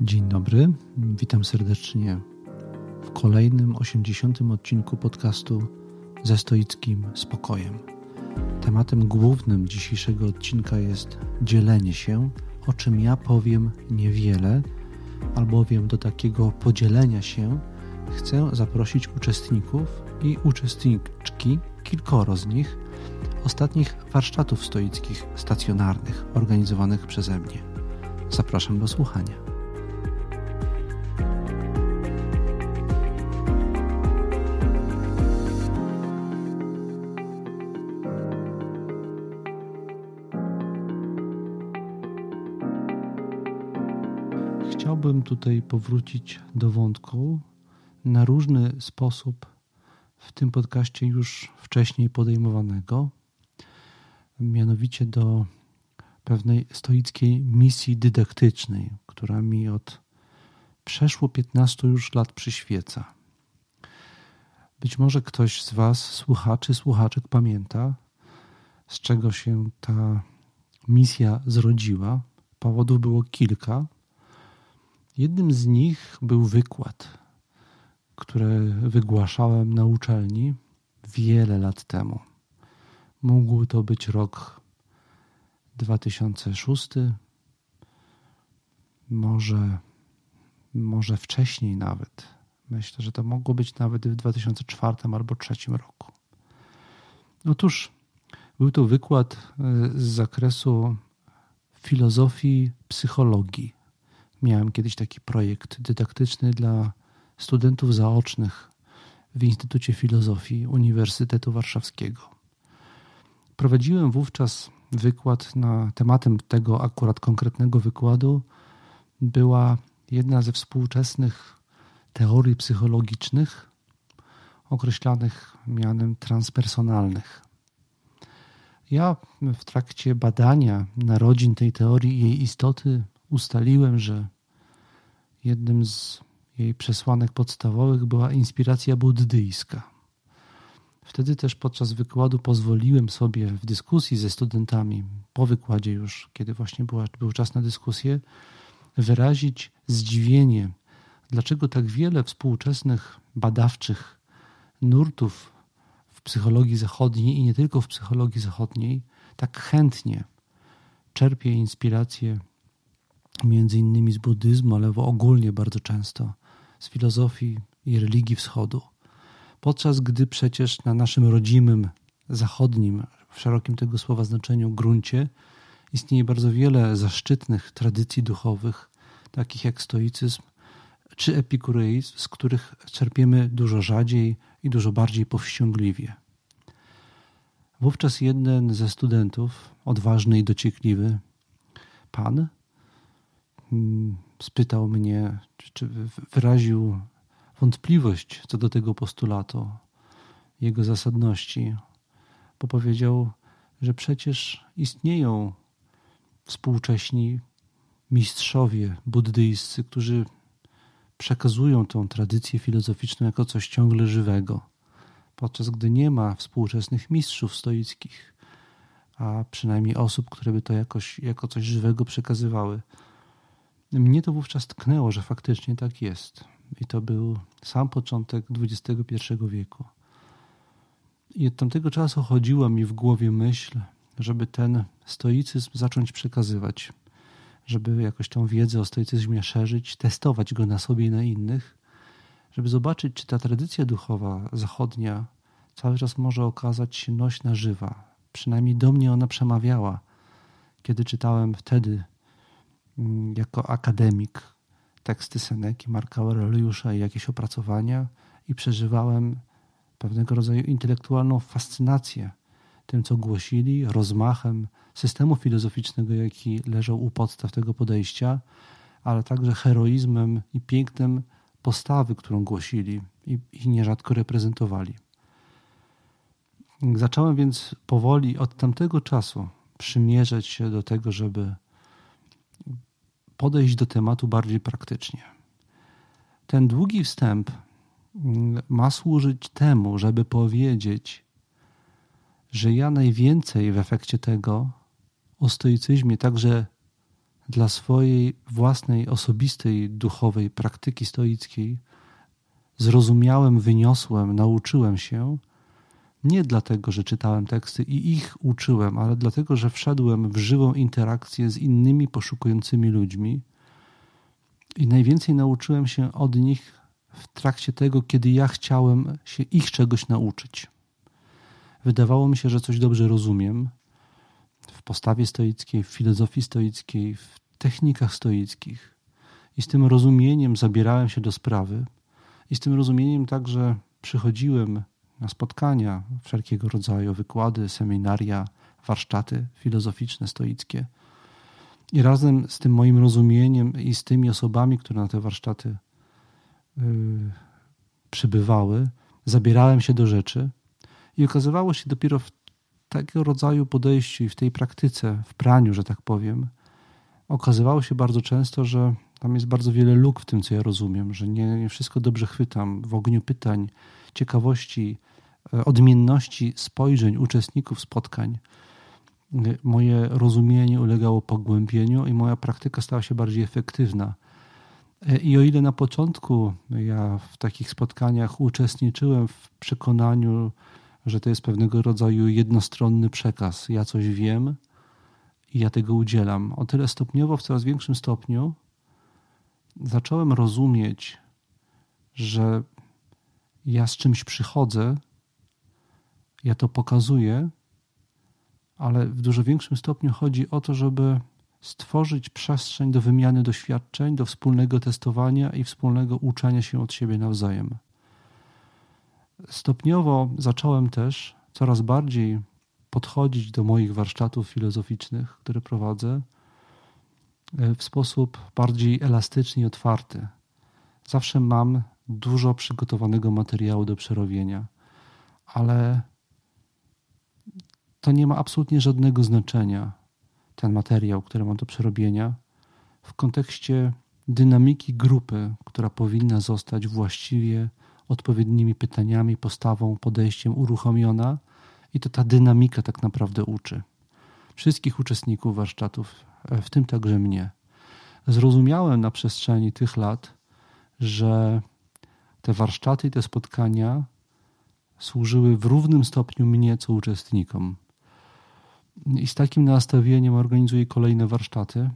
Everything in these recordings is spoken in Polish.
Dzień dobry, witam serdecznie w kolejnym 80. odcinku podcastu ze stoickim spokojem. Tematem głównym dzisiejszego odcinka jest dzielenie się, o czym ja powiem niewiele, albowiem do takiego podzielenia się chcę zaprosić uczestników i uczestniczki, kilkoro z nich, ostatnich warsztatów stoickich stacjonarnych organizowanych przeze mnie. Zapraszam do słuchania. Tutaj powrócić do wątku na różny sposób w tym podcaście już wcześniej podejmowanego, mianowicie do pewnej stoickiej misji dydaktycznej, która mi od przeszło 15 już lat przyświeca. Być może ktoś z Was, słuchaczy, słuchaczek, pamięta, z czego się ta misja zrodziła. Powodów było kilka. Jednym z nich był wykład, który wygłaszałem na uczelni wiele lat temu. Mógł to być rok 2006, może, może wcześniej nawet. Myślę, że to mogło być nawet w 2004 albo 2003 roku. Otóż był to wykład e, z zakresu filozofii psychologii. Miałem kiedyś taki projekt dydaktyczny dla studentów zaocznych w Instytucie Filozofii Uniwersytetu Warszawskiego. Prowadziłem wówczas wykład na tematem tego akurat konkretnego wykładu była jedna ze współczesnych teorii psychologicznych określanych mianem transpersonalnych. Ja w trakcie badania narodzin tej teorii i jej istoty ustaliłem, że jednym z jej przesłanek podstawowych była inspiracja buddyjska. Wtedy też podczas wykładu pozwoliłem sobie w dyskusji ze studentami, po wykładzie już, kiedy właśnie była, był czas na dyskusję, wyrazić zdziwienie, dlaczego tak wiele współczesnych badawczych nurtów w psychologii zachodniej i nie tylko w psychologii zachodniej tak chętnie czerpie inspirację między innymi z buddyzmu, ale ogólnie bardzo często z filozofii i religii wschodu podczas gdy przecież na naszym rodzimym, zachodnim, w szerokim tego słowa znaczeniu gruncie istnieje bardzo wiele zaszczytnych tradycji duchowych, takich jak stoicyzm czy epikureizm, z których czerpiemy dużo rzadziej i dużo bardziej powściągliwie. Wówczas jeden ze studentów, odważny i dociekliwy, pan, spytał mnie, czy wyraził wątpliwość co do tego postulatu, jego zasadności, bo powiedział, że przecież istnieją współcześni mistrzowie buddyjscy, którzy przekazują tą tradycję filozoficzną jako coś ciągle żywego, podczas gdy nie ma współczesnych mistrzów stoickich, a przynajmniej osób, które by to jakoś, jako coś żywego przekazywały. Mnie to wówczas tknęło, że faktycznie tak jest. I to był sam początek XXI wieku. I od tamtego czasu chodziła mi w głowie myśl, żeby ten stoicyzm zacząć przekazywać, żeby jakoś tą wiedzę o stoicyzmie szerzyć, testować go na sobie i na innych, żeby zobaczyć, czy ta tradycja duchowa zachodnia cały czas może okazać się nośna żywa. Przynajmniej do mnie ona przemawiała, kiedy czytałem wtedy jako akademik teksty Seneki, Marka Aureliusza i jakieś opracowania i przeżywałem pewnego rodzaju intelektualną fascynację tym, co głosili, rozmachem systemu filozoficznego, jaki leżał u podstaw tego podejścia, ale także heroizmem i pięknem postawy, którą głosili i, i nierzadko reprezentowali. Zacząłem więc powoli od tamtego czasu przymierzać się do tego, żeby podejść do tematu bardziej praktycznie. Ten długi wstęp mm, ma służyć temu, żeby powiedzieć, że ja najwięcej w efekcie tego o stoicyzmie, także dla swojej własnej, osobistej, duchowej praktyki stoickiej zrozumiałem, wyniosłem, nauczyłem się nie dlatego, że czytałem teksty i ich uczyłem, ale dlatego, że wszedłem w żywą interakcję z innymi poszukującymi ludźmi i najwięcej nauczyłem się od nich w trakcie tego, kiedy ja chciałem się ich czegoś nauczyć. Wydawało mi się, że coś dobrze rozumiem w postawie stoickiej, w filozofii stoickiej, w technikach stoickich. I z tym rozumieniem zabierałem się do sprawy, i z tym rozumieniem także przychodziłem na spotkania wszelkiego rodzaju, wykłady, seminaria, warsztaty filozoficzne, stoickie. I razem z tym moim rozumieniem i z tymi osobami, które na te warsztaty yy, przybywały, zabierałem się do rzeczy i okazywało się dopiero w takiego rodzaju podejściu i w tej praktyce, w praniu, że tak powiem, okazywało się bardzo często, że tam jest bardzo wiele luk w tym, co ja rozumiem, że nie, nie wszystko dobrze chwytam w ogniu pytań, ciekawości, odmienności spojrzeń uczestników spotkań. E, moje rozumienie ulegało pogłębieniu i moja praktyka stała się bardziej efektywna. E, I o ile na początku ja w takich spotkaniach uczestniczyłem w przekonaniu, że to jest pewnego rodzaju jednostronny przekaz, ja coś wiem i ja tego udzielam, o tyle stopniowo, w coraz większym stopniu zacząłem rozumieć, że ja z czymś przychodzę, ja to pokazuję, ale w dużo większym stopniu chodzi o to, żeby stworzyć przestrzeń do wymiany doświadczeń, do wspólnego testowania i wspólnego uczenia się od siebie nawzajem. Stopniowo zacząłem też coraz bardziej podchodzić do moich warsztatów filozoficznych, które prowadzę, E, w sposób bardziej elastyczny i otwarty. Zawsze mam dużo przygotowanego materiału do przerobienia, ale to nie ma absolutnie żadnego znaczenia, ten materiał, który mam do przerobienia, w kontekście dynamiki grupy, która powinna zostać właściwie odpowiednimi pytaniami, postawą, podejściem uruchomiona, i to ta dynamika tak naprawdę uczy. Wszystkich uczestników warsztatów w tym także mnie. Zrozumiałem na przestrzeni tych lat, że te warsztaty i te spotkania służyły w równym stopniu mnie, co uczestnikom. I z takim nastawieniem organizuję kolejne warsztaty.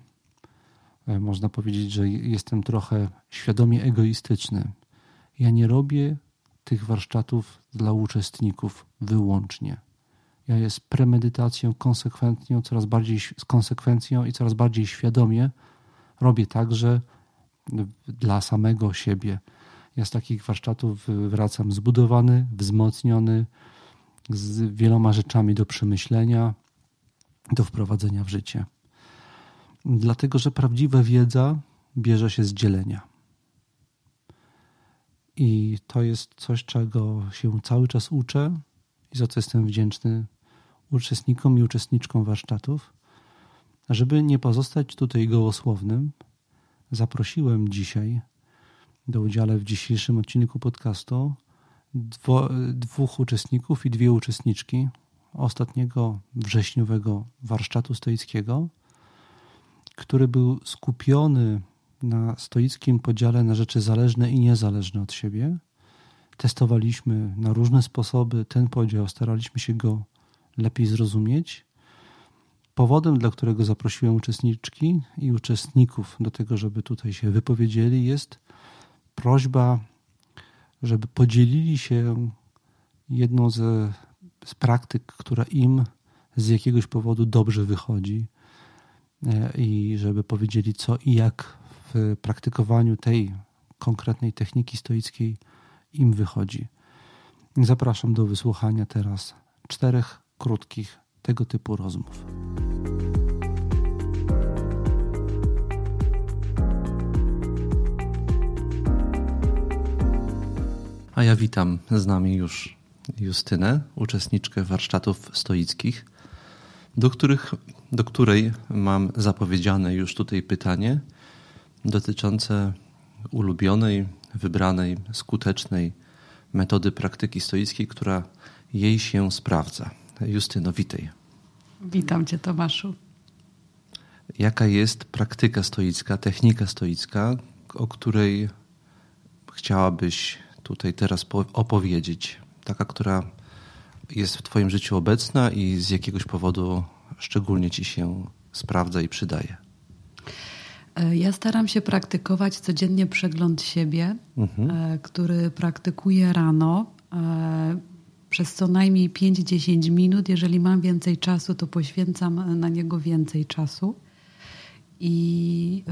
E, można powiedzieć, że jestem trochę świadomie egoistyczny. Ja nie robię tych warsztatów dla uczestników wyłącznie. Ja je z premedytacją, konsekwentną, coraz bardziej z konsekwencją i coraz bardziej świadomie robię także dla samego siebie. Ja z takich warsztatów wracam zbudowany, wzmocniony, z wieloma rzeczami do przemyślenia, do wprowadzenia w życie. Dlatego, że prawdziwa wiedza bierze się z dzielenia. I to jest coś, czego się cały czas uczę i za co jestem wdzięczny uczestnikom i uczestniczkom warsztatów. Żeby nie pozostać tutaj gołosłownym, zaprosiłem dzisiaj do udziału w dzisiejszym odcinku podcastu dwo, dwóch uczestników i dwie uczestniczki ostatniego wrześniowego warsztatu stoickiego, który był skupiony na stoickim podziale na rzeczy zależne i niezależne od siebie. Testowaliśmy na różne sposoby ten podział, staraliśmy się go lepiej zrozumieć. Powodem, dla którego zaprosiłem uczestniczki i uczestników do tego, żeby tutaj się wypowiedzieli, jest prośba, żeby podzielili się jedną ze, z praktyk, która im z jakiegoś powodu dobrze wychodzi e, i żeby powiedzieli, co i jak w praktykowaniu tej konkretnej techniki stoickiej im wychodzi. Zapraszam do wysłuchania teraz czterech krótkich tego typu rozmów. A ja witam z nami już Justynę, uczestniczkę warsztatów stoickich, do, których, do której mam zapowiedziane już tutaj pytanie dotyczące ulubionej, wybranej, skutecznej metody praktyki stoickiej, która jej się sprawdza. Justyno, witaj. Witam Cię, Tomaszu. jaka jest praktyka stoicka, technika stoicka, o której chciałabyś tutaj teraz opowiedzieć? Taka, która jest w Twoim życiu obecna i z jakiegoś powodu szczególnie Ci się sprawdza i przydaje? E, ja staram się praktykować codziennie przegląd siebie, mhm. E, który praktykuję rano e, przez co najmniej 5-10 minut. Jeżeli mam więcej czasu, to poświęcam na niego więcej czasu. I.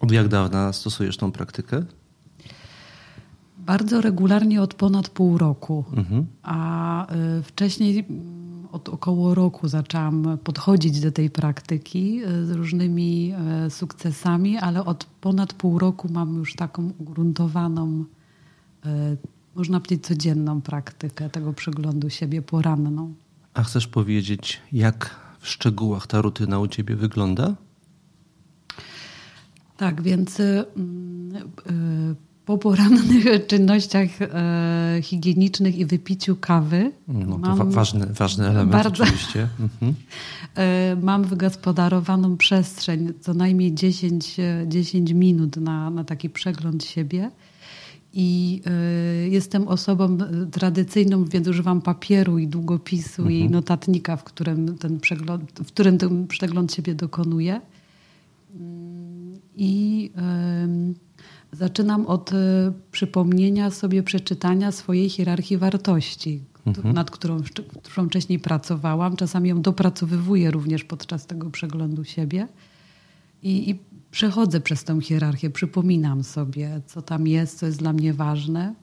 Od jak dawna stosujesz tą praktykę? Bardzo regularnie od ponad pół roku. Mhm. A wcześniej od około roku zaczęłam podchodzić do tej praktyki e, z różnymi e, sukcesami, ale od ponad pół roku mam już taką ugruntowaną, można powiedzieć, codzienną praktykę tego przeglądu siebie poranną. A chcesz powiedzieć, jak w szczegółach ta rutyna u ciebie wygląda? Tak, więc po porannych czynnościach e, higienicznych i wypiciu kawy. No, to mam, ważny, ważny element bardzo, oczywiście. Mhm. E, mam wygospodarowaną przestrzeń, co najmniej 10, 10 minut na, na taki przegląd siebie. I y, jestem osobą tradycyjną, więc używam papieru i długopisu mhm. i notatnika, w którym ten przegląd, w którym ten przegląd siebie dokonuję. I y, Zaczynam od y, przypomnienia sobie przeczytania swojej hierarchii wartości, mhm. nad którą, którą wcześniej pracowałam. Czasami ją dopracowywuję również podczas tego przeglądu siebie. I, I przechodzę przez tę hierarchię, przypominam sobie, co tam jest, co jest dla mnie ważne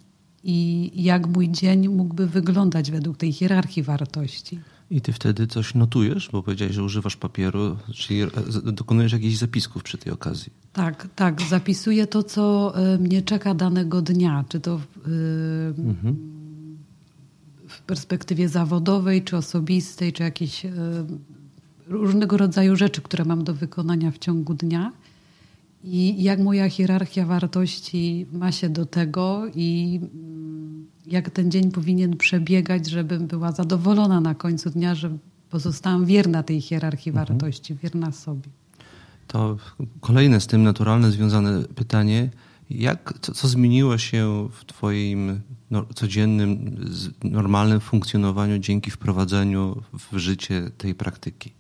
i jak mój dzień mógłby wyglądać według tej hierarchii wartości. I ty wtedy coś notujesz, bo powiedziałeś, że używasz papieru, czyli dokonujesz jakichś zapisków przy tej okazji. Tak, tak. Zapisuję to, co e, mnie czeka danego dnia, czy to w, e, mhm. w perspektywie zawodowej, czy osobistej, czy jakieś e, różnego rodzaju rzeczy, które mam do wykonania w ciągu dnia. I jak moja hierarchia wartości ma się do tego i mm, jak ten dzień powinien przebiegać, żebym była zadowolona na końcu dnia, że pozostałam wierna tej hierarchii mhm. wartości, wierna sobie. To kolejne z tym naturalne związane pytanie. Jak, co, co zmieniło się w Twoim no, codziennym, normalnym funkcjonowaniu dzięki wprowadzeniu w życie tej praktyki?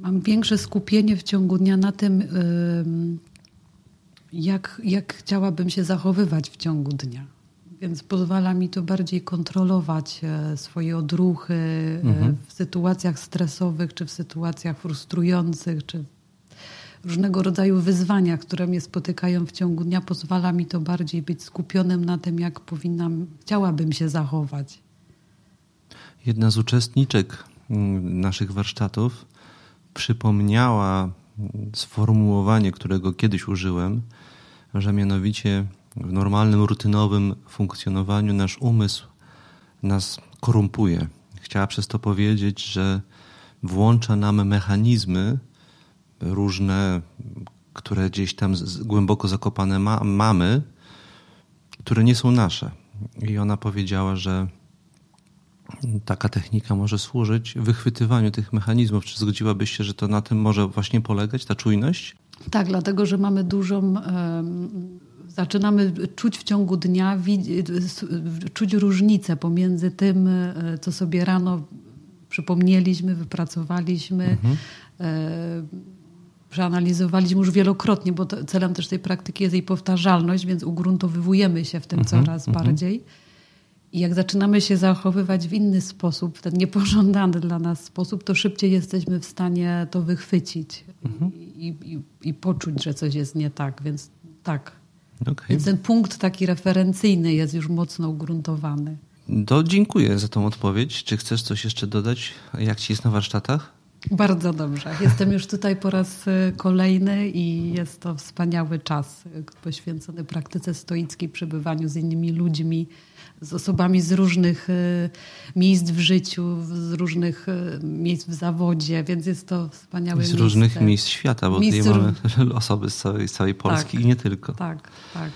Mam większe skupienie w ciągu dnia na tym, jak, jak chciałabym się zachowywać w ciągu dnia. Więc pozwala mi to bardziej kontrolować e, swoje odruchy e, mhm. w sytuacjach stresowych, czy w sytuacjach frustrujących, czy różnego rodzaju wyzwaniach, które mnie spotykają w ciągu dnia. Pozwala mi to bardziej być skupionym na tym, jak powinnam, chciałabym się zachować. Jedna z uczestniczek naszych warsztatów przypomniała sformułowanie, którego kiedyś użyłem, że mianowicie w normalnym, rutynowym funkcjonowaniu nasz umysł nas korumpuje. Chciała przez to powiedzieć, że włącza nam mechanizmy różne, które gdzieś tam głęboko zakopane ma, mamy, które nie są nasze. I ona powiedziała, że taka technika może służyć wychwytywaniu tych mechanizmów. Czy zgodziłabyś się, że to na tym może właśnie polegać, ta czujność? Tak, dlatego że mamy dużą. Zaczynamy czuć w ciągu dnia, czuć różnicę pomiędzy tym, e, co sobie rano przypomnieliśmy, wypracowaliśmy, mhm. E, przeanalizowaliśmy już wielokrotnie, bo celem też tej praktyki jest jej powtarzalność, więc ugruntowujemy się w tym mhm. coraz mhm. bardziej. I jak zaczynamy się zachowywać w inny sposób, w ten niepożądany dla nas sposób, to szybciej jesteśmy w stanie to wychwycić mhm. i, i, i, poczuć, że coś jest nie tak. Więc tak. Okay. Więc ten punkt taki referencyjny jest już mocno ugruntowany. To dziękuję za tą odpowiedź. Czy chcesz coś jeszcze dodać? Jak ci jest na warsztatach? Bardzo dobrze. Jestem już tutaj po raz y, kolejny i jest to wspaniały czas y, poświęcony praktyce stoickiej, przebywaniu z innymi ludźmi, z osobami z różnych y, miejsc w życiu, z różnych y, miejsc w zawodzie, więc jest to wspaniałe miejsce. Z różnych miejsc świata, bo miejsc tutaj mamy osoby z całej, z całej Polski tak, i nie tylko. Tak, tak.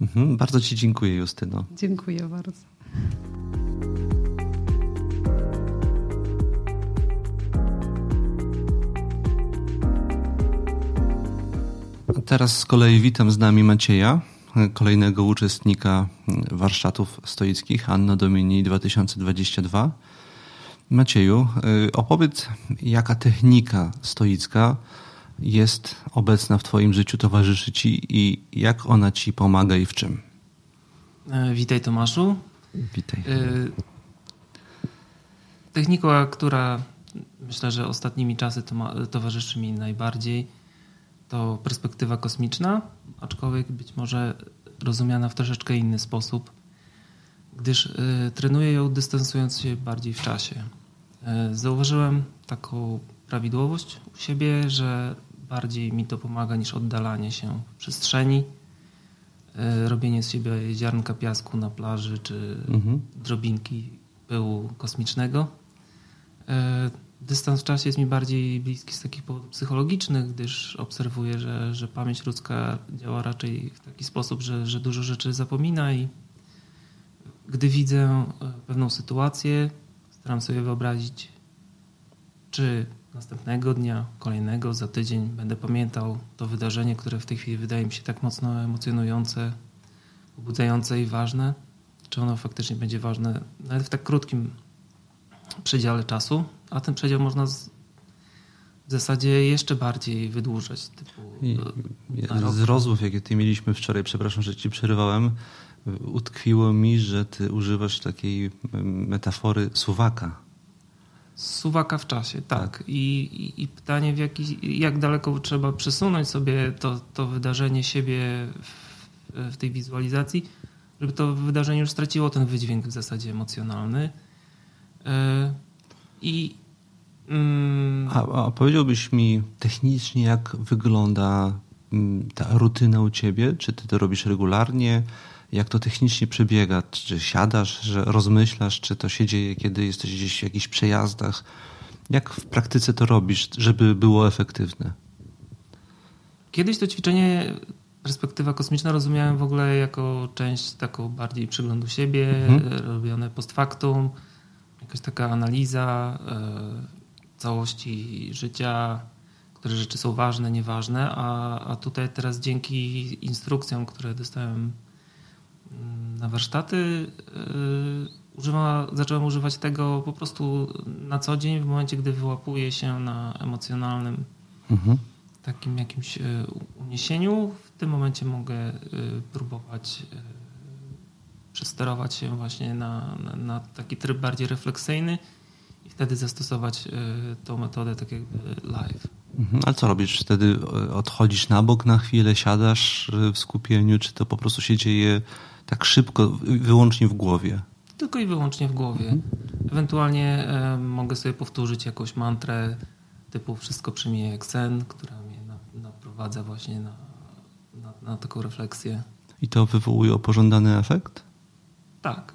Mhm, bardzo Ci dziękuję, Justyno. Dziękuję bardzo. Teraz z kolei witam z nami Macieja kolejnego uczestnika warsztatów stoickich Anno Domini 2022. Macieju, opowiedz, jaka technika stoicka jest obecna w Twoim życiu, towarzyszy Ci i jak ona Ci pomaga i w czym? E, witaj Tomaszu. Witaj. E, technika, która myślę, że ostatnimi czasy towarzyszy mi najbardziej, to perspektywa kosmiczna, aczkolwiek być może rozumiana w troszeczkę inny sposób, gdyż y, trenuję ją dystansując się bardziej w czasie. Y, zauważyłem taką prawidłowość u siebie, że bardziej mi to pomaga niż oddalanie się w przestrzeni, y, robienie z siebie ziarnka piasku na plaży czy mhm. drobinki pyłu kosmicznego. Dystans w czasie jest mi bardziej bliski z takich powodów psychologicznych, gdyż obserwuję, że, że pamięć ludzka działa raczej w taki sposób, że, że dużo rzeczy zapomina i gdy widzę e, pewną sytuację, staram sobie wyobrazić, czy następnego dnia, kolejnego, za tydzień będę pamiętał to wydarzenie, które w tej chwili wydaje mi się tak mocno emocjonujące, pobudzające i ważne, czy ono faktycznie będzie ważne nawet w tak krótkim przedziale czasu, a ten przedział można z, w zasadzie jeszcze bardziej wydłużać. Typu I, z rozmów, jakie ty mieliśmy wczoraj, przepraszam, że ci przerywałem, utkwiło mi, że ty używasz takiej metafory suwaka. Suwaka w czasie, tak. tak. I, i, I, pytanie, w jaki, jak daleko trzeba przesunąć sobie to, to wydarzenie siebie w, w tej wizualizacji, żeby to wydarzenie już straciło ten wydźwięk w zasadzie emocjonalny. E, I. Mm, a, a powiedziałbyś mi technicznie, jak wygląda mm, ta rutyna u ciebie? Czy ty to robisz regularnie? Jak to technicznie przebiega? Czy siadasz, że rozmyślasz, czy to się dzieje, kiedy jesteś gdzieś w jakichś przejazdach? Jak w praktyce to robisz, żeby było efektywne? Kiedyś to ćwiczenie perspektywa kosmiczna rozumiałem w ogóle jako część taką bardziej przyglądu siebie, mhm. robione post factum, jakaś taka analiza e, całości życia, które rzeczy są ważne, nieważne, a, a tutaj teraz dzięki instrukcjom, które dostałem mm, na warsztaty, e, używa, zacząłem używać tego po prostu na co dzień, w momencie, gdy wyłapuję się na emocjonalnym mhm. takim jakimś e, uniesieniu. W tym momencie mogę próbować przesterować się właśnie na, na, na taki tryb bardziej refleksyjny i wtedy zastosować y, tą metodę tak jakby live. Mhm. Ale co robisz? Wtedy y, odchodzisz na bok na chwilę, siadasz y, w skupieniu, czy to po prostu się dzieje tak szybko, wyłącznie w głowie? Tylko i wyłącznie w głowie. Mhm. Ewentualnie mogę sobie powtórzyć jakąś mantrę typu wszystko przyjmie jak sen, która mnie naprowadza właśnie na, na, na taką refleksję. I to wywołuje pożądany efekt? Tak.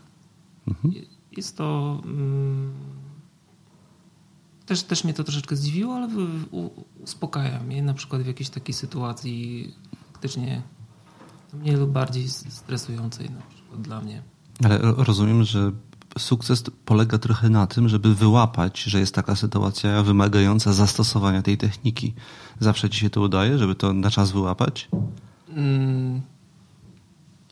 Mhm. Jest to. Mm, też, też mnie to troszeczkę zdziwiło, ale uspokaja mnie na przykład w jakiejś takiej sytuacji faktycznie mniej lub bardziej stresującej na przykład dla mnie. Ale rozumiem, że sukces polega trochę na tym, żeby wyłapać, że jest taka sytuacja wymagająca zastosowania tej techniki. Zawsze ci się to udaje, żeby to na czas wyłapać? Mm,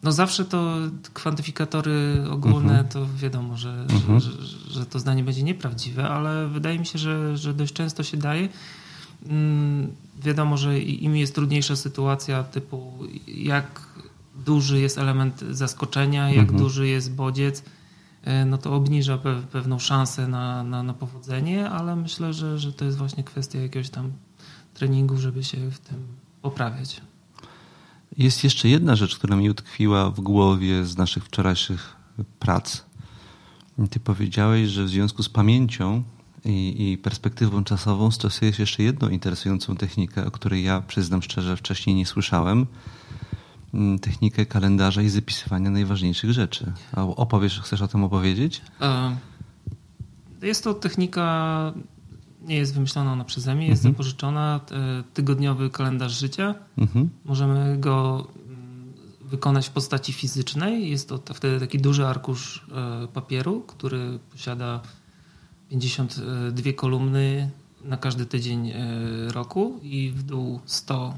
no zawsze to kwantyfikatory ogólne, mhm. to wiadomo, że, mhm. że, że, to zdanie będzie nieprawdziwe, ale wydaje mi się, że, że dość często się daje. Mm, wiadomo, że im jest trudniejsza sytuacja, typu jak duży jest element zaskoczenia, jak mhm. duży jest bodziec, e, no to obniża pe pewną szansę na, na, na powodzenie, ale myślę, że, że to jest właśnie kwestia jakiegoś tam treningu, żeby się w tym poprawiać. Jest jeszcze jedna rzecz, która mi utkwiła w głowie z naszych wczorajszych prac. Ty powiedziałeś, że w związku z pamięcią i, i, perspektywą czasową stosujesz jeszcze jedną interesującą technikę, o której ja przyznam szczerze wcześniej nie słyszałem. Mm, technikę kalendarza i zapisywania najważniejszych rzeczy. Opowiesz, chcesz o tym opowiedzieć? E, jest to technika nie jest wymyślona ona przeze mnie, jest mhm. zapożyczona. E, tygodniowy kalendarz życia. Mhm. Możemy go mm, wykonać w postaci fizycznej. Jest to wtedy taki duży arkusz e, papieru, który posiada 52 kolumny na każdy tydzień e, roku i w dół 100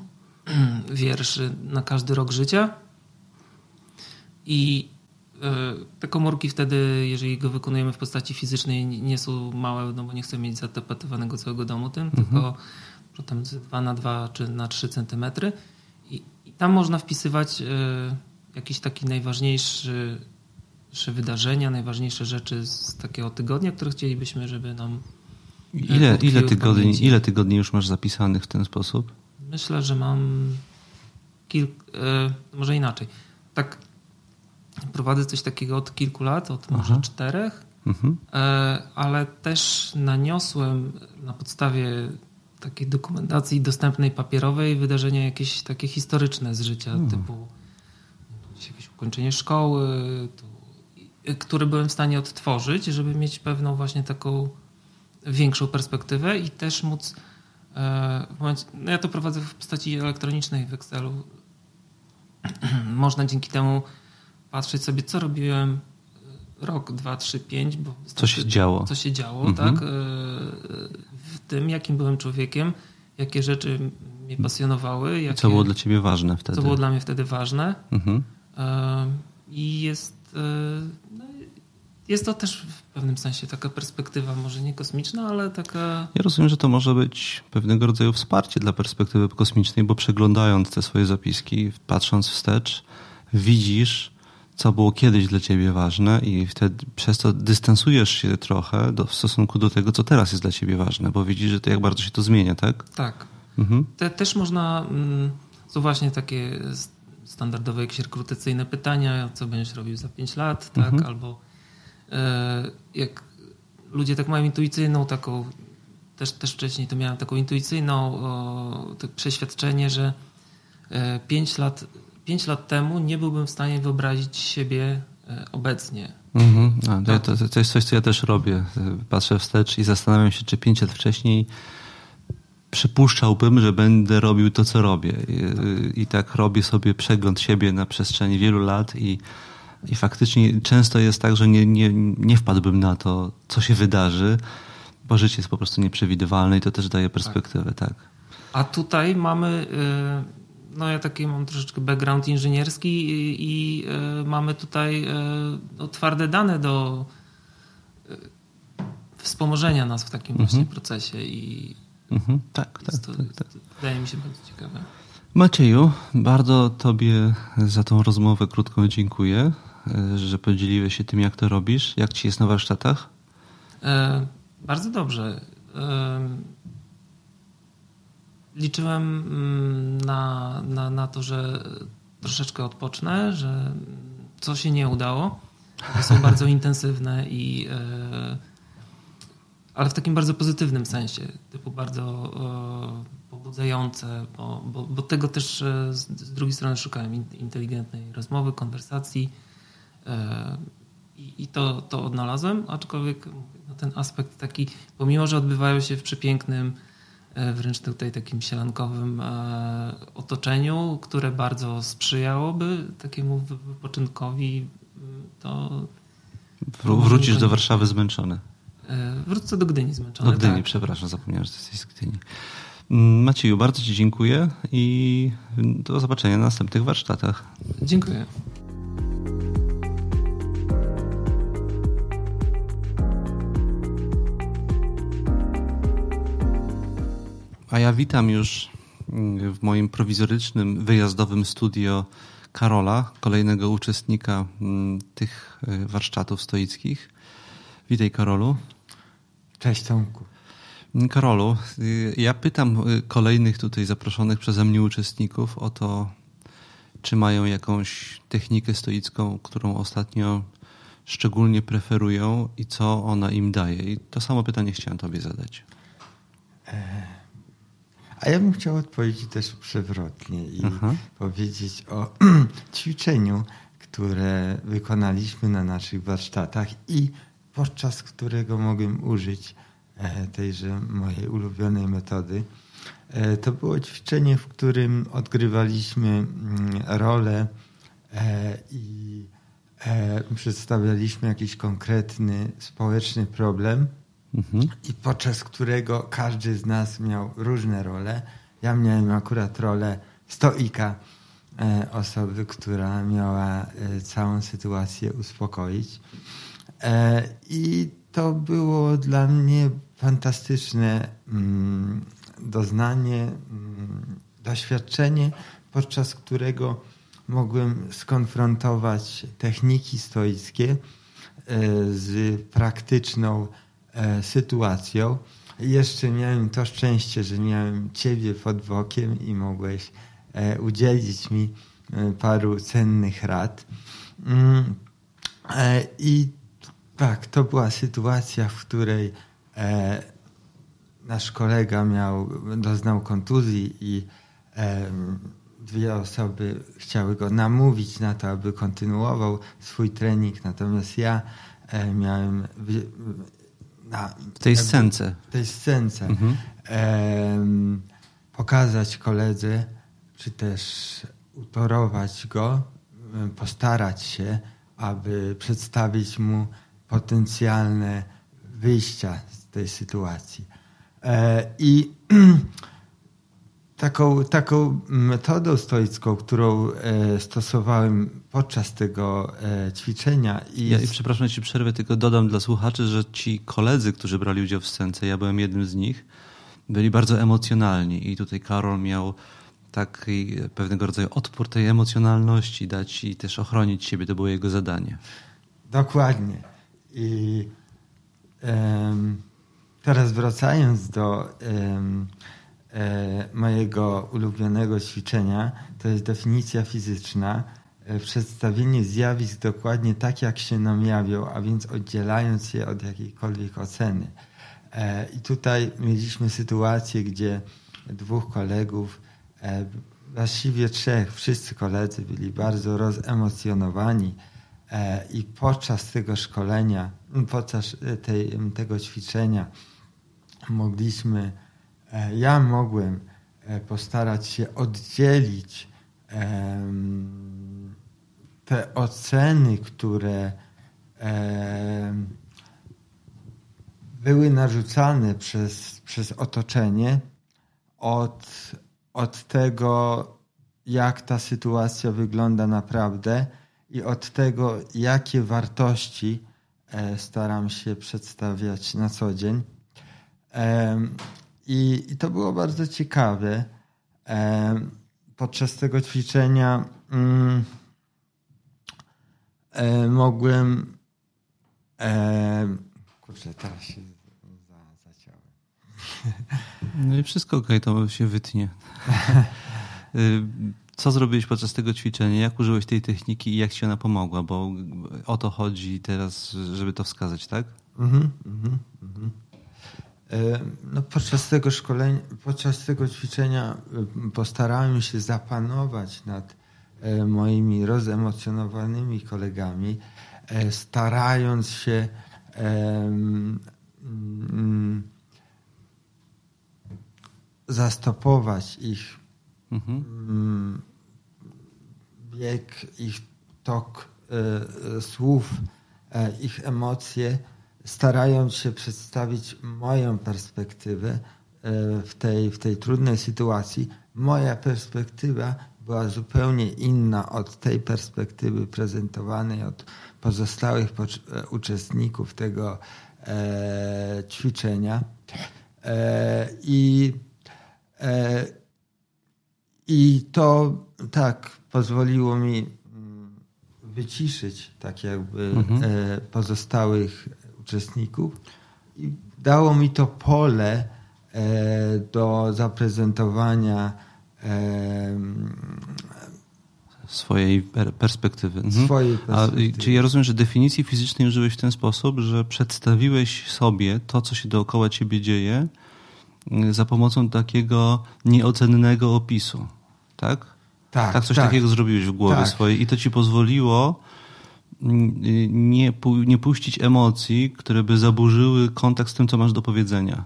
wierszy na każdy rok życia. I te komórki wtedy, jeżeli go wykonujemy w postaci fizycznej, nie są małe, no bo nie chcemy mieć zatapetowanego całego domu tym, mhm. tylko potem 2 na 2 czy na 3 centymetry. I, I tam można wpisywać jakiś taki najważniejszy wydarzenia, najważniejsze rzeczy z takiego tygodnia, które chcielibyśmy, żeby nam. Ile, ile, tygodni, ile tygodni już masz zapisanych w ten sposób? Myślę, że mam kilk, e, może inaczej. Tak prowadzę coś takiego od kilku lat, od Aha. może czterech, mhm. e, ale też naniosłem na podstawie takiej dokumentacji dostępnej papierowej wydarzenia jakieś takie historyczne z życia, hmm. typu jakieś ukończenie szkoły, które byłem w stanie odtworzyć, żeby mieć pewną właśnie taką większą perspektywę i też móc e, momencie, no ja to prowadzę w postaci elektronicznej w Excelu. Można dzięki temu patrzeć sobie, co robiłem rok, dwa, trzy, pięć, bo co się działo. Co się działo, mhm. tak? E, w tym, jakim byłem człowiekiem, jakie rzeczy mnie pasjonowały. Jakie, co było dla ciebie ważne wtedy? Co było dla mnie wtedy ważne. Mhm. E, I jest no, jest to też w pewnym sensie taka perspektywa, może nie kosmiczna, ale taka. Ja rozumiem, że to może być pewnego rodzaju wsparcie dla perspektywy kosmicznej, bo przeglądając te swoje zapiski, patrząc wstecz, widzisz, co było kiedyś dla ciebie ważne, i wtedy przez to dystansujesz się trochę do, w stosunku do tego, co teraz jest dla ciebie ważne, bo widzisz, że to jak bardzo się to zmienia, tak? Tak. Mhm. Te, też można. Mm, są właśnie takie standardowe jakieś rekrutacyjne pytania, co będziesz robił za 5 lat, tak? Mhm. Albo e, jak ludzie tak mają intuicyjną taką, też, też wcześniej to miałem taką intuicyjną o, to przeświadczenie, że 5 e, lat, 5 lat temu nie byłbym w stanie wyobrazić siebie e, obecnie. Mhm. A, to, to, to jest coś, co ja też robię. Patrzę wstecz i zastanawiam się, czy 5 lat wcześniej przypuszczałbym, że będę robił to, co robię. I, I, tak robię sobie przegląd siebie na przestrzeni wielu lat i, i faktycznie często jest tak, że nie, nie, nie wpadłbym na to, co się wydarzy, bo życie jest po prostu nieprzewidywalne i to też daje perspektywę, tak. tak. A tutaj mamy, y, no ja taki mam troszeczkę background inżynierski i, i y, mamy tutaj y, twarde dane do wspomożenia nas w takim mhm. właśnie procesie i Mhm, tak, tak, to, tak, tak. Wydaje mi się bardzo ciekawe. Macieju, bardzo Tobie za tą rozmowę krótką dziękuję, że podzieliłeś się tym, jak to robisz. Jak Ci jest na warsztatach? E, bardzo dobrze. E, liczyłem mm, na, na, na to, że troszeczkę odpocznę, że co się nie udało. Są bardzo intensywne i e, ale w takim bardzo pozytywnym sensie, typu bardzo e, pobudzające, bo, bo, bo, tego też e, z, z, drugiej strony szukałem inteligentnej rozmowy, konwersacji i, i to, to odnalazłem, aczkolwiek no, ten aspekt taki, pomimo, że odbywają się w przepięknym, wręcz tutaj takim sielankowym otoczeniu, które bardzo sprzyjałoby takiemu wypoczynkowi, to... Wrócisz do Warszawy zmęczony. E, wrócę do Gdyni zmęczony. Do Gdyni, tak. przepraszam, zapomniałem, że jesteś z Gdyni. Mm, Macieju, bardzo Ci dziękuję i do zobaczenia na następnych warsztatach. Dziękuję. A ja witam już mm, w moim prowizorycznym, wyjazdowym studio Karola, kolejnego uczestnika mm, tych e, warsztatów stoickich. Witaj Karolu. Cześć Tomku. Karolu, y, ja pytam y, kolejnych tutaj zaproszonych przeze mnie uczestników o to, czy mają jakąś technikę stoicką, którą ostatnio szczególnie preferują i co ona im daje. I to samo pytanie chciałem Tobie zadać. E, a ja bym chciał odpowiedzieć też przewrotnie i Aha. powiedzieć o ćwiczeniu, które wykonaliśmy na naszych warsztatach i podczas którego mogłem użyć e, tejże mojej ulubionej metody. E, to było ćwiczenie, w którym odgrywaliśmy mm, rolę e, i przedstawialiśmy jakiś konkretny społeczny problem mhm. i podczas którego każdy z nas miał różne role. Ja miałem akurat rolę stoika, osoby, która miała całą sytuację uspokoić. I to było dla mnie fantastyczne mm, doznanie, mm, doświadczenie, podczas którego mogłem skonfrontować techniki stoickie e, z praktyczną e, sytuacją. Jeszcze miałem to szczęście, że miałem Ciebie pod bokiem i mogłeś e, udzielić mi paru cennych rad. Mm, I tak, to była sytuacja, w której nasz kolega miał, doznał kontuzji i dwie osoby chciały go namówić na to, aby kontynuował swój trening, natomiast ja e, miałem na, w tej scence, w tej scence mhm. pokazać koledze, czy też utorować go, postarać się, aby przedstawić mu potencjalne wyjścia z tej sytuacji. E, I taką, taką metodą stoicką, którą e, stosowałem podczas tego e, ćwiczenia. I ja, przepraszam, ci przerwę, tylko dodam dla słuchaczy, że ci koledzy, którzy brali udział w scence, ja byłem jednym z nich, byli bardzo emocjonalni i tutaj Karol miał taki pewnego rodzaju odpór tej emocjonalności dać i też ochronić siebie. To było jego zadanie. Dokładnie. I um, teraz wracając do um, E, mojego ulubionego ćwiczenia to jest definicja fizyczna, e, przedstawienie zjawisk dokładnie tak, jak się nam jawią, a więc oddzielając je od jakiejkolwiek oceny. E, I tutaj mieliśmy sytuację, gdzie dwóch kolegów, właściwie trzech, wszyscy koledzy byli bardzo rozemocjonowani i podczas tego szkolenia, podczas tej, tego ćwiczenia mogliśmy E, ja mogłem e, postarać się oddzielić te oceny, które były narzucane przez, przez otoczenie od, od tego, jak ta sytuacja wygląda naprawdę i od tego, jakie wartości e, staram się przedstawiać na co dzień. I, I, to było bardzo ciekawe. E, podczas tego ćwiczenia mm, e, mogłem. E, kurczę, teraz się za, zaciąłem. No i wszystko ok, to się wytnie. Y, co zrobiłeś podczas tego ćwiczenia? Jak użyłeś tej techniki i jak ci ona pomogła? Bo o to chodzi teraz, żeby to wskazać, tak? Mhm, mhm, mhm. E, no, podczas tego szkolenia, podczas tego ćwiczenia e, postarałem się zapanować nad e, moimi rozemocjonowanymi kolegami, starając się mm, zastopować ich mhm. Mm, bieg, ich tok słów, ich emocje starając się przedstawić moją perspektywę e, w tej, w tej trudnej sytuacji, moja perspektywa była zupełnie inna od tej perspektywy prezentowanej od pozostałych e, uczestników tego e, ćwiczenia. E, I, e, I to tak pozwoliło mi mm, wyciszyć tak jakby mhm. e, pozostałych uczestników i dało mi to pole e, do zaprezentowania swojej perspektywy. Mhm. Swojej perspektywy. A, czyli ja rozumiem, że definicji fizycznej użyłeś w ten sposób, że przedstawiłeś sobie to, co się dookoła ciebie dzieje y, za pomocą takiego nieocennego opisu. Tak? Tak, tak coś tak. takiego zrobiłeś w głowie tak. swojej i to ci pozwoliło nie, nie puścić emocji, które by zaburzyły kontakt z tym, co masz do powiedzenia.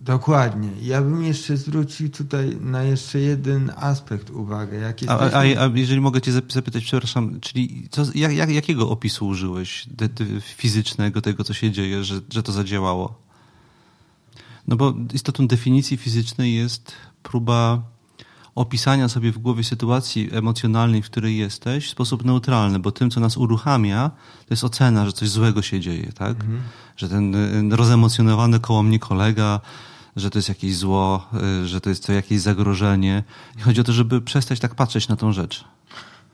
Dokładnie. Ja bym jeszcze zwrócił tutaj na jeszcze jeden aspekt uwagę. Jak jesteśmy... a, a, a, jeżeli mogę cię zapytać, przepraszam, czyli co, jak, jak, jakiego opisu użyłeś de, de, fizycznego tego, co się dzieje, że, że to zadziałało? No bo istotą definicji fizycznej jest próba opisania sobie w głowie sytuacji emocjonalnej, w której jesteś w sposób neutralny, bo tym, co nas uruchamia, to jest ocena, że coś złego się dzieje, tak? Mhm. Że ten y, rozemocjonowany koło mnie kolega, że to jest jakieś zło, y, że to jest to jakieś zagrożenie. I chodzi o to, żeby przestać tak patrzeć na tą rzecz.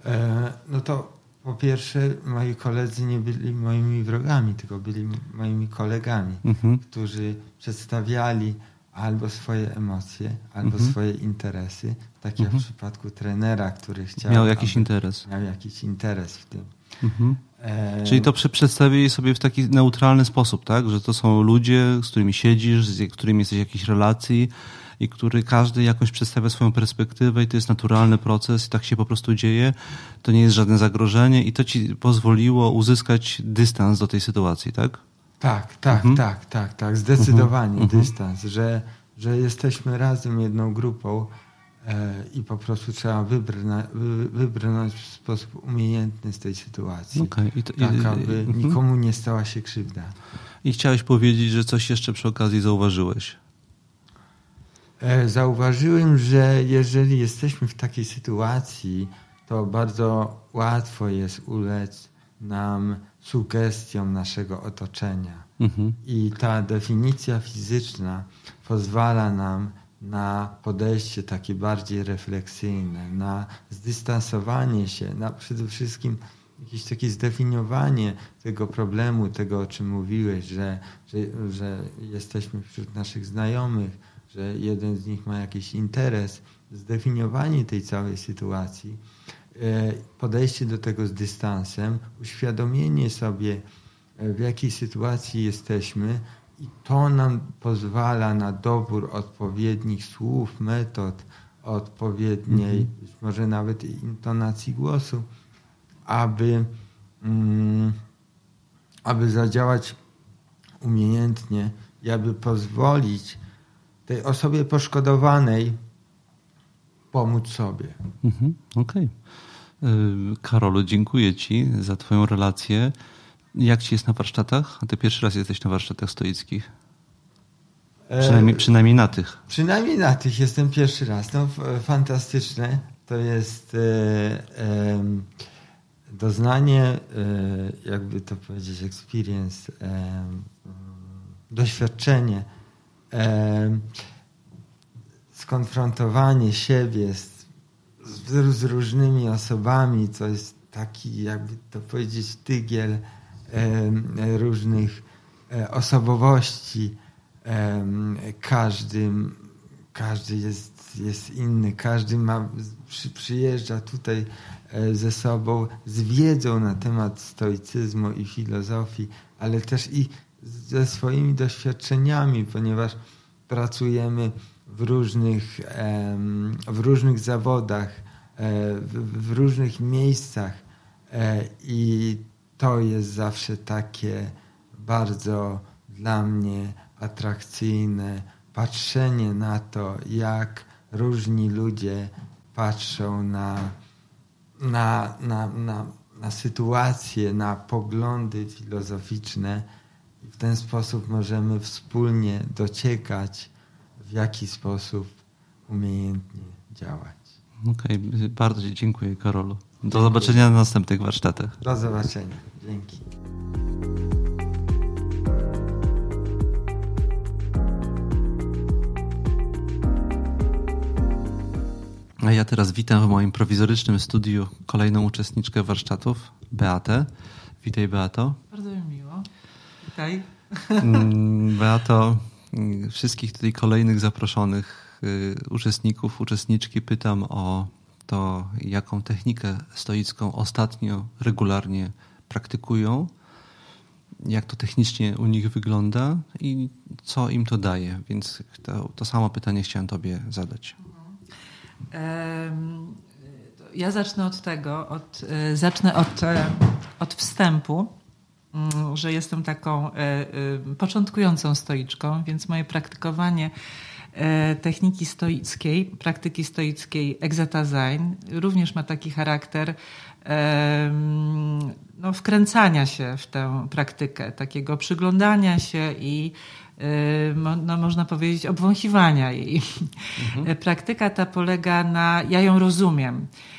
E, no to po pierwsze, moi koledzy nie byli moimi wrogami, tylko byli moimi kolegami, mhm. którzy przedstawiali albo swoje emocje, albo mhm. swoje interesy. Tak jak mhm. w przypadku trenera, który chciał. Miał jakiś interes. Miał jakiś interes w tym. Mhm. E... Czyli to przedstawili sobie w taki neutralny sposób, tak? Że to są ludzie, z którymi siedzisz, z którymi jesteś w jakiejś relacji i który każdy jakoś przedstawia swoją perspektywę i to jest naturalny proces i tak się po prostu dzieje. To nie jest żadne zagrożenie i to ci pozwoliło uzyskać dystans do tej sytuacji, tak? Tak, tak, mhm. tak, tak, tak. Zdecydowanie mhm. dystans, że, że jesteśmy razem jedną grupą e, i po prostu trzeba wybrna, wy, wybrnąć w sposób umiejętny z tej sytuacji. Okay. I to, tak, aby mhm. nikomu nie stała się krzywda. I chciałeś powiedzieć, że coś jeszcze przy okazji zauważyłeś. E, zauważyłem, że jeżeli jesteśmy w takiej sytuacji, to bardzo łatwo jest ulec nam sugestią naszego otoczenia. Mhm. I ta definicja fizyczna pozwala nam na podejście takie bardziej refleksyjne, na zdystansowanie się, na przede wszystkim jakieś takie zdefiniowanie tego problemu, tego o czym mówiłeś, że, że, że jesteśmy wśród naszych znajomych, że jeden z nich ma jakiś interes, zdefiniowanie tej całej sytuacji podejście do tego z dystansem, uświadomienie sobie, e, w jakiej sytuacji jesteśmy, i to nam pozwala na dobór odpowiednich słów, metod, odpowiedniej, mhm. być może nawet intonacji głosu, aby, mm, aby zadziałać umiejętnie i aby pozwolić tej osobie poszkodowanej pomóc sobie. Mhm, Okej. Okay. Karolu, dziękuję Ci za Twoją relację. Jak Ci jest na warsztatach? A Ty pierwszy raz jesteś na warsztatach stoickich. Przynajmniej, e, przynajmniej na tych. Przynajmniej na tych jestem pierwszy raz. No, fantastyczne. To jest e, e, doznanie, e, jakby to powiedzieć, experience, doświadczenie, skonfrontowanie siebie z z, z różnymi osobami, to jest taki, jakby to powiedzieć, tygiel e, różnych e, osobowości. E, każdy, każdy jest, jest inny, każdy ma, przy, przyjeżdża tutaj e, ze sobą z wiedzą na temat stoicyzmu i filozofii, ale też i ze swoimi doświadczeniami, ponieważ pracujemy w różnych, w różnych zawodach, e, w, różnych miejscach e, i to jest zawsze takie bardzo dla mnie atrakcyjne patrzenie na to, jak różni ludzie patrzą na, na, na, na, na sytuacje, na poglądy filozoficzne. W ten sposób możemy wspólnie dociekać w jaki sposób umiejętnie działać. Okej, okay, bardzo dziękuję Karolu. Do dziękuję. zobaczenia na następnych warsztatach. Do zobaczenia. Dzięki. A ja teraz witam w moim prowizorycznym studiu kolejną uczestniczkę warsztatów, Beatę. Witaj Beato. Bardzo mi miło. Witaj. Mm, Beato, wszystkich tutaj kolejnych zaproszonych y, uczestników, uczestniczki pytam o to, jaką technikę stoicką ostatnio regularnie praktykują, jak to technicznie u nich wygląda i co im to daje. Więc to, to samo pytanie chciałem Tobie zadać. Ja zacznę od tego, od, e, zacznę od, e, od wstępu. Mm, że jestem taką e, e, początkującą stoiczką, więc moje praktykowanie techniki stoickiej, praktyki stoickiej Exatazain. Również ma taki charakter no, wkręcania się w tę praktykę, takiego przyglądania się i no, można powiedzieć obwąchiwania jej. Mhm. Praktyka ta polega na, ja ją rozumiem, E,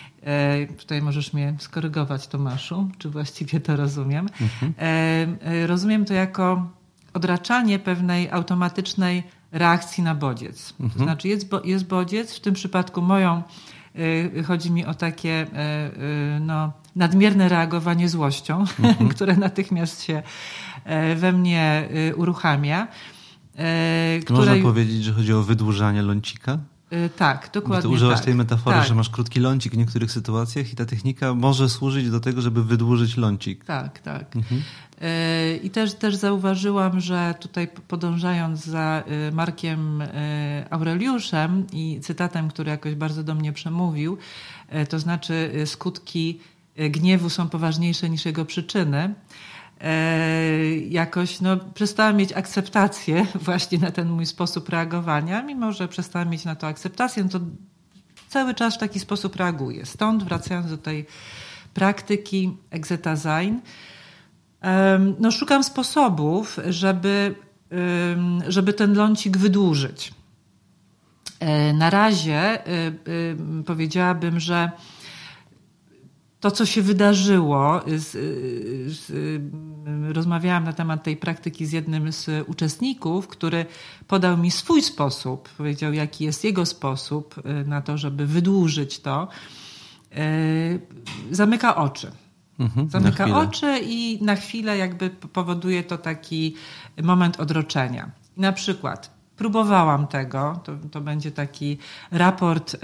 tutaj możesz mnie skorygować, Tomaszu, czy właściwie to rozumiem. Mhm. E, rozumiem to jako odraczanie pewnej automatycznej reakcji na bodziec. Mhm. To znaczy jest, jest bodziec, w tym przypadku moją, e, chodzi mi o takie no, nadmierne reagowanie złością, mhm. które natychmiast się we mnie uruchamia. Które... Można powiedzieć, że chodzi o wydłużanie lącika? Y, tak, dokładnie. Ty używasz tak. tej metafory, tak. że masz krótki lącik w niektórych sytuacjach i ta technika może służyć do tego, żeby wydłużyć lącik. Tak, tak. Mhm. Y, I też, też zauważyłam, że tutaj podążając za y, Markiem Aureliuszem i cytatem, który jakoś bardzo do mnie przemówił, to znaczy skutki gniewu są poważniejsze niż jego przyczyny. E, jakoś no, przestałam mieć akceptację właśnie na ten mój sposób reagowania, mimo że przestałam mieć na to akceptację, no to cały czas w taki sposób reaguję. Stąd wracając do tej praktyki Exetazain, no, szukam sposobów, żeby, żeby ten lącik wydłużyć. E, na razie y, y, powiedziałabym, że to, co się wydarzyło, z, z, rozmawiałam na temat tej praktyki z jednym z uczestników, który podał mi swój sposób, powiedział, jaki jest jego sposób y, na to, żeby wydłużyć to. Y, zamyka oczy. Mhm, Zamyka oczy i na chwilę jakby powoduje to taki moment odroczenia. Na przykład Próbowałam tego. To, to będzie taki raport, e,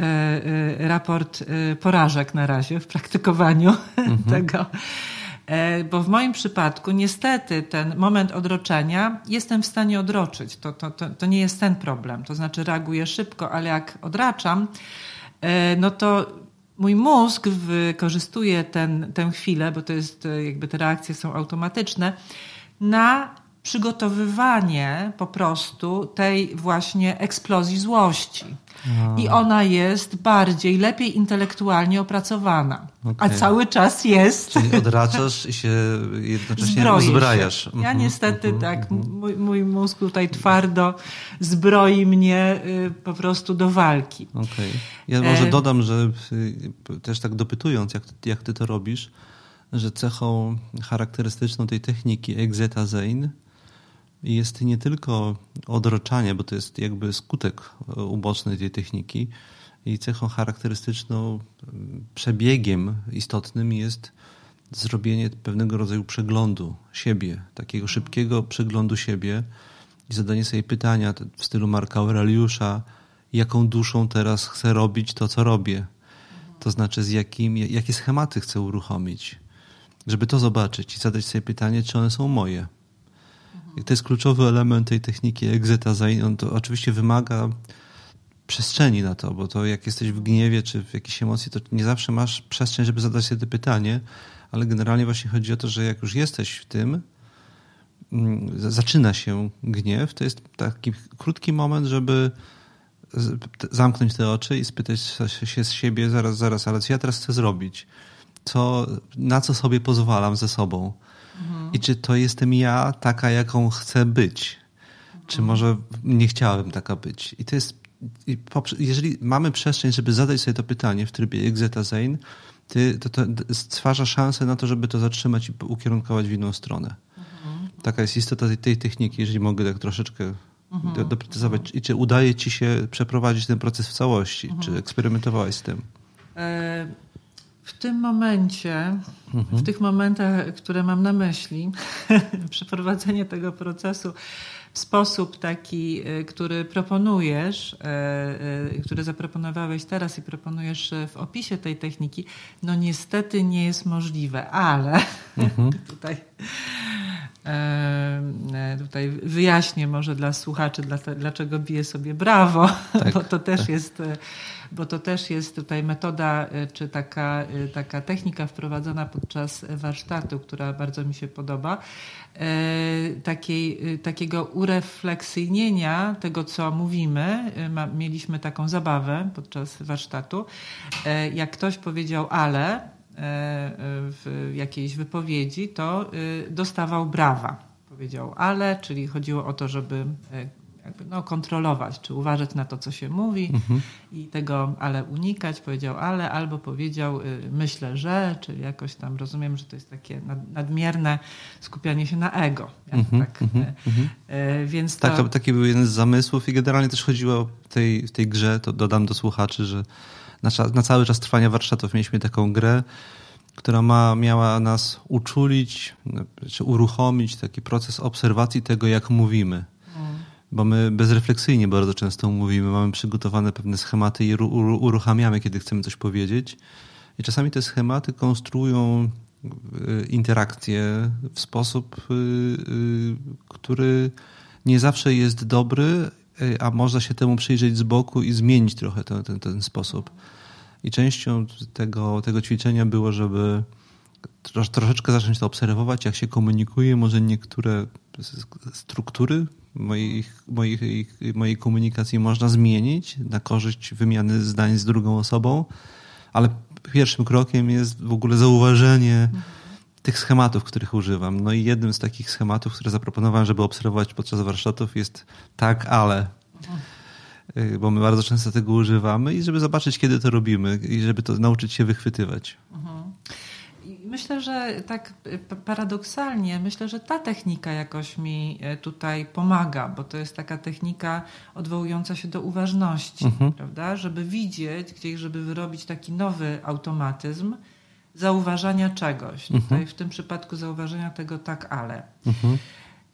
e, raport e, porażek na razie w praktykowaniu mhm. tego. Bo w moim przypadku niestety ten moment odroczenia jestem w stanie odroczyć. To, to, to, to nie jest ten problem. To znaczy reaguję szybko, ale jak odraczam, no to mój mózg wykorzystuje ten, tę chwilę, bo to jest jakby te reakcje są automatyczne, na przygotowywanie po prostu tej właśnie eksplozji złości. I ona jest bardziej, lepiej intelektualnie opracowana. Okay. A cały czas jest. Czyli odraczasz i się jednocześnie Zbroisz uzbrajasz. Ja mhm, niestety mhm, tak, mhm. mój, mój mózg tutaj twardo zbroi mnie y, po prostu do walki. Okay. Ja może e, dodam, że y, też tak dopytując, jak, jak ty to robisz, że cechą charakterystyczną tej techniki exetazein jest nie tylko odroczanie, bo to jest jakby skutek uboczny tej techniki i cechą charakterystyczną, przebiegiem istotnym jest zrobienie pewnego rodzaju przeglądu siebie, takiego szybkiego przeglądu siebie i zadanie sobie pytania w stylu Marka Aureliusza, jaką duszą teraz chcę robić to, co robię. To znaczy, z jakim, jakie schematy chcę uruchomić, żeby to zobaczyć i zadać sobie pytanie, czy one są moje. To jest kluczowy element tej techniki exetazain. On to oczywiście wymaga przestrzeni na to, bo to jak jesteś w gniewie czy w jakiejś emocji, to nie zawsze masz przestrzeń, żeby zadać sobie to pytanie, ale generalnie właśnie chodzi o to, że jak już jesteś w tym, mm, zaczyna się gniew, to jest taki krótki moment, żeby zamknąć te oczy i spytać się z siebie, zaraz, zaraz, ale co ja teraz chcę zrobić? Co, na co sobie pozwalam ze sobą? I czy to jestem ja taka, jaką chcę być? Czy może nie chciałem taka być? I to jest, jeżeli mamy przestrzeń, żeby zadać sobie to pytanie w trybie Exeta Zain, to, to stwarza szansę na to, żeby to zatrzymać i ukierunkować w inną stronę. Mhm. Taka jest istota tej, tej, techniki, jeżeli mogę tak troszeczkę mhm. do, doprecyzować. I czy udaje ci się przeprowadzić ten proces w całości? Mhm. Czy eksperymentowałaś z tym? E w tym momencie, mhm. w tych momentach, które mam na myśli, przeprowadzenie tego procesu w sposób taki, y, który proponujesz, y, y, który zaproponowałeś teraz i proponujesz w opisie tej techniki, no niestety nie jest możliwe, ale mhm. tutaj e, tutaj wyjaśnię może dla słuchaczy, dlaczego biję sobie brawo, tak, bo to też tak. jest bo to też jest tutaj metoda, czy taka, taka technika wprowadzona podczas warsztatu, która bardzo mi się podoba, takiej, takiego urefleksyjnienia tego, co mówimy. Mieliśmy taką zabawę podczas warsztatu. Jak ktoś powiedział ale, w jakiejś wypowiedzi, to y, dostawał brawa. Powiedział ale, czyli chodziło o to, żeby jakby no, kontrolować, czy uważać na to, co się mówi mhm. i tego ale unikać. Powiedział ale, albo powiedział y, myślę, że, czyli jakoś tam rozumiem, że to jest takie nadmierne skupianie się na ego. Mhm, tak, mhm, e, mhm. więc to... tak, taki był jeden z zamysłów i generalnie też chodziło w tej, w tej grze, to dodam do słuchaczy, że na, na cały czas trwania warsztatów mieliśmy taką grę, która ma, miała nas uczulić, czy uruchomić taki proces obserwacji tego, jak mówimy. Bo my bezrefleksyjnie bardzo często mówimy, mamy przygotowane pewne schematy i uruchamiamy, kiedy chcemy coś powiedzieć. I czasami te schematy konstruują y, interakcje w sposób, y, y, który nie zawsze jest dobry, a można się temu przyjrzeć z boku i zmienić trochę ten, ten, ten sposób. I częścią tego, tego ćwiczenia było, żeby trosz, troszeczkę zacząć to obserwować, jak się komunikuje, może niektóre struktury moich, moich, mojej komunikacji można zmienić na korzyść wymiany zdań z drugą osobą, ale pierwszym krokiem jest w ogóle zauważenie tych schematów, których używam. No i jednym z takich schematów, które zaproponowałem, żeby obserwować podczas warsztatów jest tak, ale. Y, bo my bardzo często tego używamy i żeby zobaczyć, kiedy to robimy i żeby to nauczyć się wychwytywać. Mhm. Myślę, że tak paradoksalnie, myślę, że ta technika jakoś mi y, tutaj pomaga, bo to jest taka technika odwołująca się do uważności, mhm. prawda? Żeby widzieć, gdzieś, żeby wyrobić taki nowy automatyzm zauważania czegoś. Mhm. Tutaj w tym przypadku zauważenia tego tak, ale. Mhm.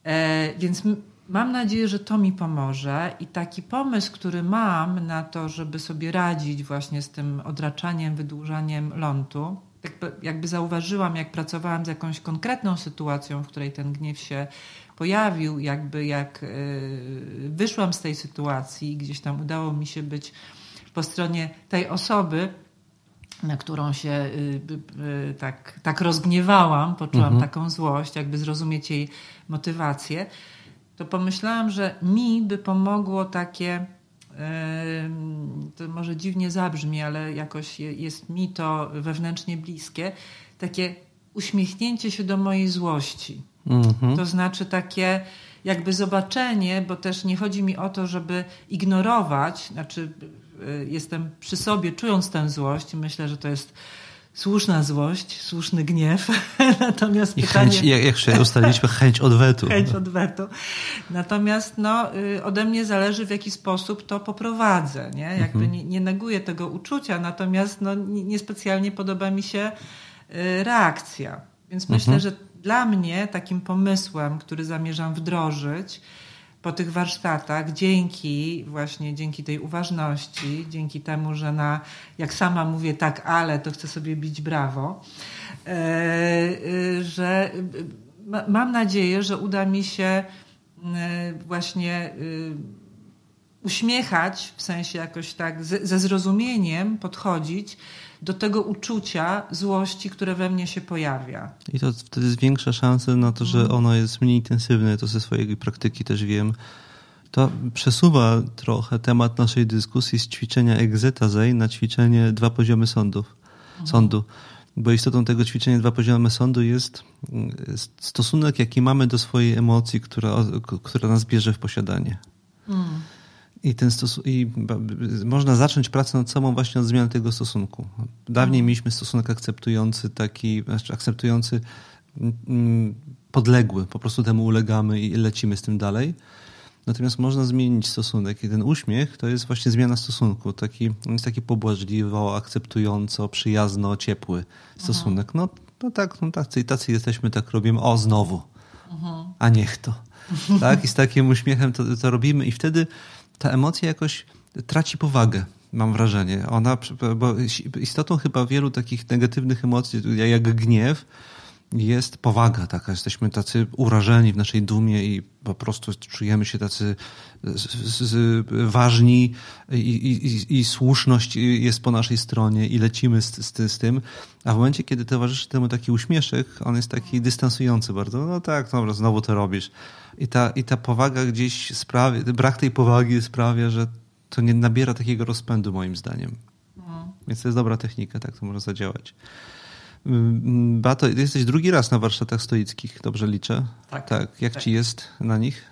E, więc Mam nadzieję, że to mi pomoże i taki pomysł, który mam na to, żeby sobie radzić właśnie z tym odraczaniem, wydłużaniem lądu, jakby, jakby zauważyłam, jak pracowałam z jakąś konkretną sytuacją, w której ten gniew się pojawił, jakby jak yy, wyszłam z tej sytuacji, gdzieś tam udało mi się być po stronie tej osoby, na którą się y, tak, tak rozgniewałam, poczułam mhm. taką złość, jakby zrozumieć jej motywację to pomyślałam, że mi by pomogło takie, to może dziwnie zabrzmi, ale jakoś jest mi to wewnętrznie bliskie, takie uśmiechnięcie się do mojej złości. Mhm. To znaczy takie jakby zobaczenie, bo też nie chodzi mi o to, żeby ignorować, znaczy y, jestem przy sobie czując tę złość myślę, że to jest słuszna złość, słuszny gniew. Natomiast I pytanie... chęć, jak, jak ustaliliśmy, chęć odwetu. Chęć odwetu. Natomiast no, y, ode mnie zależy, w jaki sposób to poprowadzę. Nie? Jakby mhm. nie, nie neguję tego uczucia, natomiast no, niespecjalnie podoba mi się y, reakcja. Więc myślę, mhm. że dla mnie takim pomysłem, który zamierzam wdrożyć, po tych warsztatach, dzięki właśnie dzięki tej uważności, dzięki temu, że na, jak sama mówię tak, ale to chcę sobie bić brawo, e, e, że mam nadzieję, że uda mi się e, właśnie uśmiechać, w sensie jakoś tak ze zrozumieniem podchodzić do tego uczucia złości, które we mnie się pojawia. I to wtedy zwiększa szanse na to, że mhm. ono jest mniej intensywne, to ze swojej praktyki też wiem. To przesuwa trochę temat naszej dyskusji z ćwiczenia egzetazej na ćwiczenie dwa poziomy sądów, mhm. sądu. Bo istotą tego ćwiczenia dwa poziomy sądu jest stosunek, jaki mamy do swojej emocji, która, która nas bierze w posiadanie. Mhm. I, ten stos- I można zacząć pracę nad sobą właśnie od zmiany tego stosunku. Dawniej mieliśmy stosunek akceptujący, taki, znaczy akceptujący, mm, podległy, po prostu temu ulegamy i lecimy z tym dalej. Natomiast można zmienić stosunek i ten uśmiech to jest właśnie zmiana stosunku. Taki, jest taki pobłażliwo, akceptująco, przyjazno, ciepły stosunek. No, no tak, no tacy, tacy jesteśmy, tak robimy, o znowu, a niech to. Tak? I z takim uśmiechem to, to robimy i wtedy ta emocja jakoś traci powagę, mam wrażenie. Ona, bo istotą chyba wielu takich negatywnych emocji, jak gniew, jest powaga taka. Jesteśmy tacy urażeni w naszej dumie i po prostu czujemy się tacy ważni i, i, i, słuszność jest po naszej stronie i lecimy z, z, z, tym. A w momencie, kiedy towarzyszy temu taki uśmieszek, on jest taki dystansujący bardzo. No tak, dobra, znowu to robisz. I ta, i ta powaga gdzieś sprawia, brak tej powagi sprawia, że to nie nabiera takiego rozpędu moim zdaniem. No. Więc to jest dobra technika, tak to może zadziałać. Mm, Bato, jesteś drugi raz na warsztatach stoickich, dobrze liczę? Tak. tak. Jak tak. ci jest na nich?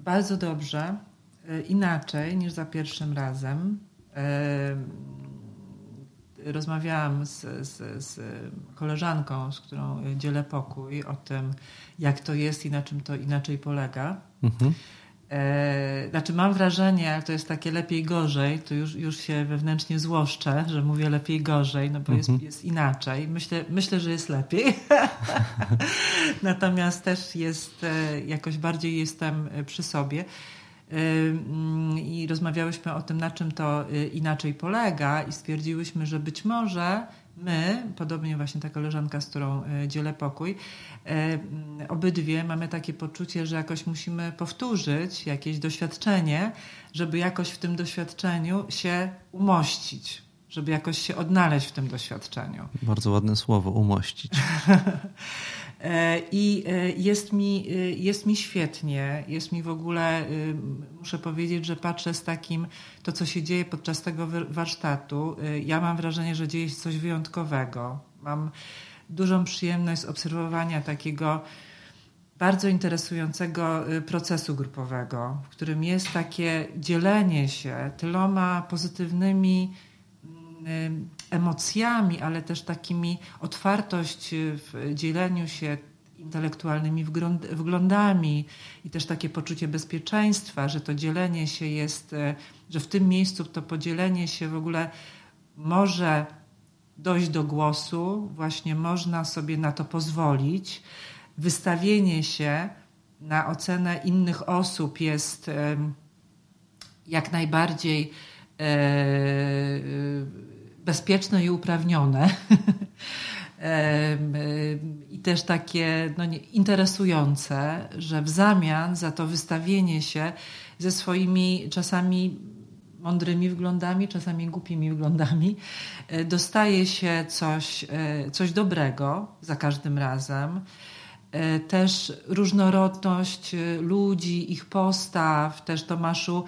Bardzo dobrze. E, inaczej niż za pierwszym razem. E, rozmawiałam z, z, z, koleżanką, z którą dzielę pokój, o tym, jak to jest i na czym to inaczej polega. Mhm. E, znaczy mam wrażenie, ale to jest takie lepiej gorzej, to już, już się wewnętrznie złoszczę, że mówię lepiej gorzej, no bo jest, mhm. jest inaczej. Myślę, myślę, że jest lepiej. Natomiast też jest, e, jakoś bardziej jestem e, przy sobie. Mm, I rozmawiałyśmy o tym, na czym to inaczej polega, i stwierdziłyśmy, że być może my, podobnie właśnie ta koleżanka, z którą e, dzielę pokój, e, obydwie mamy takie poczucie, że jakoś musimy powtórzyć jakieś doświadczenie, żeby jakoś w tym doświadczeniu się umościć, żeby jakoś się odnaleźć w tym doświadczeniu. Bardzo ładne słowo, umościć. E, I e, jest mi, e, jest mi świetnie, jest mi w ogóle, muszę powiedzieć, że patrzę z takim, to co się dzieje podczas tego warsztatu, ja mam wrażenie, że dzieje się coś wyjątkowego. Mam dużą przyjemność z obserwowania takiego bardzo interesującego procesu grupowego, w którym jest takie dzielenie się tyloma pozytywnymi mm, emocjami, ale też takimi otwartość w dzieleniu się intelektualnymi wglądami i też takie poczucie bezpieczeństwa, że to dzielenie się jest, e, że w tym miejscu to podzielenie się w ogóle może dojść do głosu, właśnie można sobie na to pozwolić. Wystawienie się na ocenę innych osób jest jak najbardziej e, bezpieczne i uprawnione. I też takie no interesujące, że w zamian za to wystawienie się ze swoimi czasami mądrymi wglądami, czasami głupimi wglądami, e, dostaje się coś, e, coś dobrego za każdym razem. E, też różnorodność ludzi, ich postaw, też Tomaszu,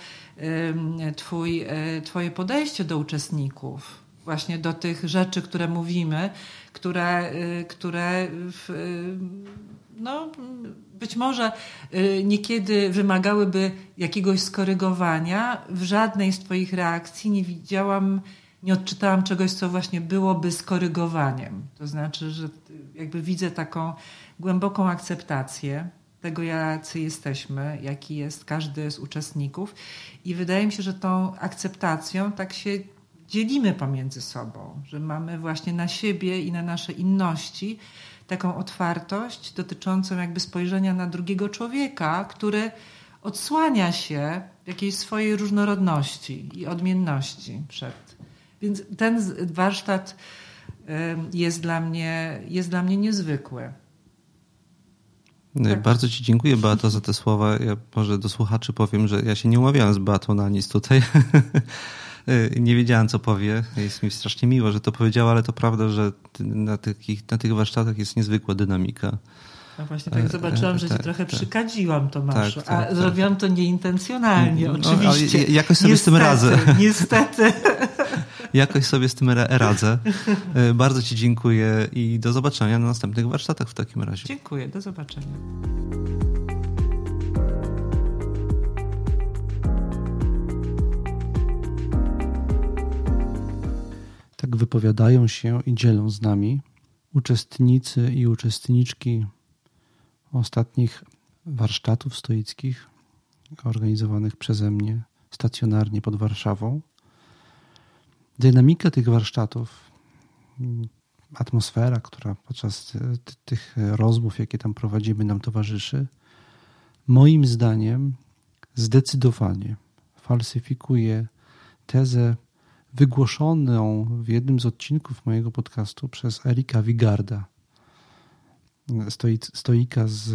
twój, twoje podejście do uczestników właśnie do tych rzeczy, które mówimy, które, y, które w, y, no, być może y, niekiedy wymagałyby jakiegoś skorygowania. W żadnej z Twoich reakcji nie widziałam, nie odczytałam czegoś, co właśnie byłoby skorygowaniem. To znaczy, że jakby widzę taką głęboką akceptację tego, jacy jesteśmy, jaki jest każdy z uczestników. I wydaje mi się, że tą akceptacją tak się dzielimy pomiędzy sobą, że mamy właśnie na siebie i na nasze inności taką otwartość dotyczącą jakby spojrzenia na drugiego człowieka, który odsłania się w jakiejś swojej różnorodności i odmienności przed. Więc ten warsztat jest dla mnie, jest dla mnie niezwykły. No tak. Bardzo Ci dziękuję, Beato, za te słowa. Ja może do słuchaczy powiem, że ja się nie umawiałem z Beatą na nic tutaj. Y, nie wiedziałem, co powie. Jest mi strasznie miło, że to powiedziała, ale to prawda, że na, tych, na tych warsztatach jest niezwykła dynamika. No właśnie tak e, zobaczyłam, że tak, cię trochę tak. przykadziłam, Tomaszu. Tak, tak, a zrobiłam to nieintencjonalnie, no, oczywiście. jakoś sobie niestety, z tym radzę. Niestety. jakoś sobie z tym radzę. E, bardzo Ci dziękuję i do zobaczenia na następnych warsztatach w takim razie. Dziękuję, do zobaczenia. Wypowiadają się i dzielą z nami uczestnicy i uczestniczki ostatnich warsztatów stoickich organizowanych przeze mnie stacjonarnie pod Warszawą. Dynamika tych warsztatów, atmosfera, która podczas tych rozmów, jakie tam prowadzimy, nam towarzyszy, moim zdaniem zdecydowanie falsyfikuje tezę wygłoszoną w jednym z odcinków mojego podcastu przez Erika Wigarda, stoika z,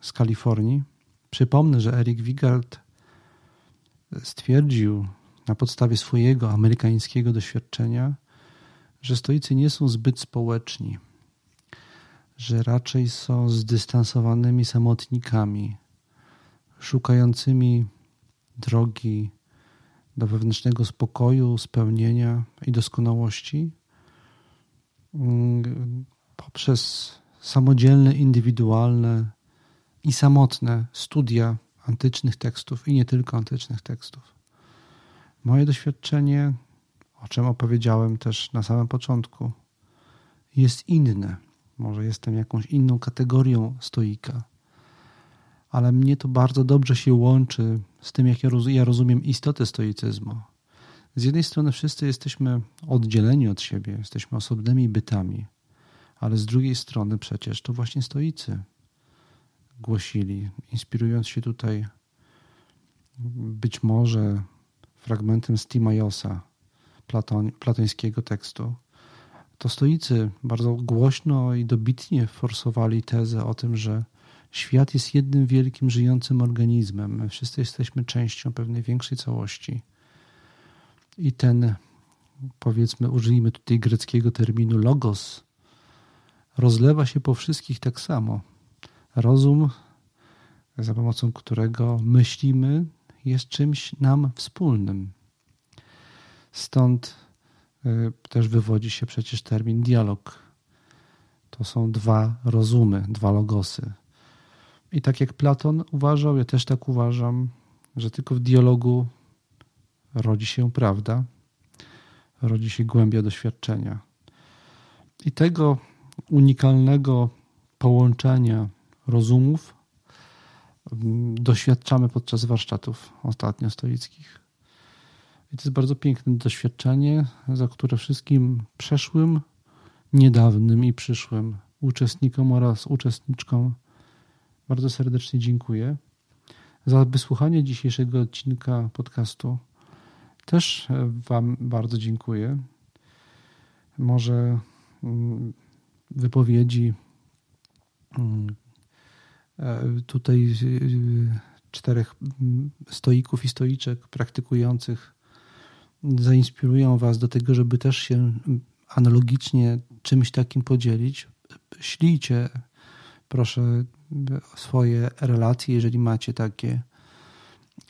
z Kalifornii. Przypomnę, że Eric Wigard stwierdził na podstawie swojego amerykańskiego doświadczenia, że stoicy nie są zbyt społeczni, że raczej są zdystansowanymi samotnikami, szukającymi drogi do wewnętrznego spokoju, spełnienia i doskonałości mm, poprzez samodzielne, indywidualne i samotne studia antycznych tekstów i nie tylko antycznych tekstów. Moje doświadczenie, o czym opowiedziałem też na samym początku, jest inne. Może jestem jakąś inną kategorią stoika, ale mnie to bardzo dobrze się łączy z tym, jak ja rozumiem istotę stoicyzmu. Z jednej strony wszyscy jesteśmy oddzieleni od siebie, jesteśmy osobnymi bytami, ale z drugiej strony przecież to właśnie stoicy głosili, inspirując się tutaj być może fragmentem z Platon, platońskiego tekstu, to stoicy bardzo głośno i dobitnie forsowali tezę o tym, że świat jest jednym wielkim żyjącym organizmem. My wszyscy jesteśmy częścią pewnej większej całości. I ten, powiedzmy, użyjmy tutaj greckiego terminu logos, rozlewa się po wszystkich tak samo. Rozum, za pomocą którego myślimy, jest czymś nam wspólnym. Stąd y, też wywodzi się przecież termin dialog. To są dwa rozumy, dwa logosy. I tak jak Platon uważał, ja też tak uważam, że tylko w dialogu rodzi się prawda, rodzi się głębia doświadczenia. I tego unikalnego połączenia rozumów doświadczamy podczas warsztatów ostatnio stoickich. I to jest bardzo piękne doświadczenie, za które wszystkim przeszłym, niedawnym i przyszłym uczestnikom oraz uczestniczkom bardzo serdecznie dziękuję. Za wysłuchanie dzisiejszego odcinka podcastu też Wam bardzo dziękuję. Może mm, wypowiedzi mm, E, tutaj e, czterech stoików i stoiczek praktykujących zainspirują Was do tego, żeby też się analogicznie czymś takim podzielić. Ślijcie, proszę, swoje relacje, jeżeli macie takie,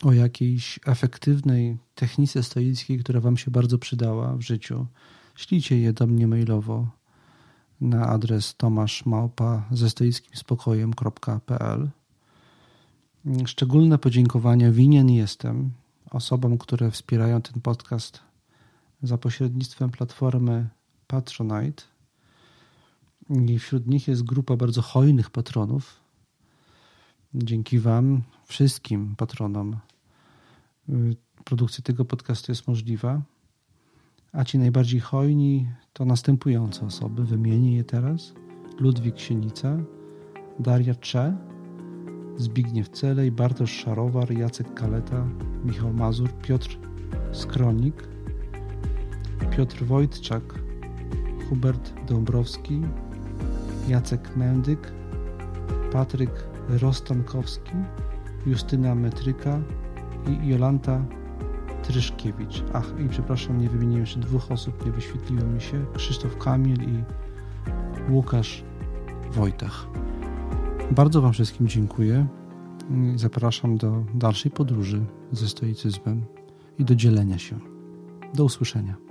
o jakiejś efektywnej technice stoickiej, która Wam się bardzo przydała w życiu. Ślijcie je do mnie mailowo na adres tomaszmałpa ze stoickim spokojem.pl. Szczególne podziękowania winien jestem osobom, które wspierają ten podcast za pośrednictwem platformy Patronite. I wśród nich jest grupa bardzo hojnych patronów. Dzięki Wam, wszystkim patronom, y, produkcja tego podcastu jest możliwa. A ci najbardziej hojni to następujące osoby, wymienię je teraz. Ludwik Sienica, Daria Cze, Zbigniew Celej, Bartosz Szarowar, Jacek Kaleta, Michał Mazur, Piotr Skronik, Piotr Wojtczak, Hubert Dąbrowski, Jacek Mendyk, Patryk Rostankowski, Justyna Metryka i Jolanta Tryszkiewicz. Ach, i przepraszam, nie wymieniłem jeszcze dwóch osób, nie wyświetliło mi się. Krzysztof Kamil i Łukasz Wojtach. Bardzo Wam wszystkim dziękuję. Zapraszam do dalszej podróży ze stoicyzmem i do dzielenia się. Do usłyszenia.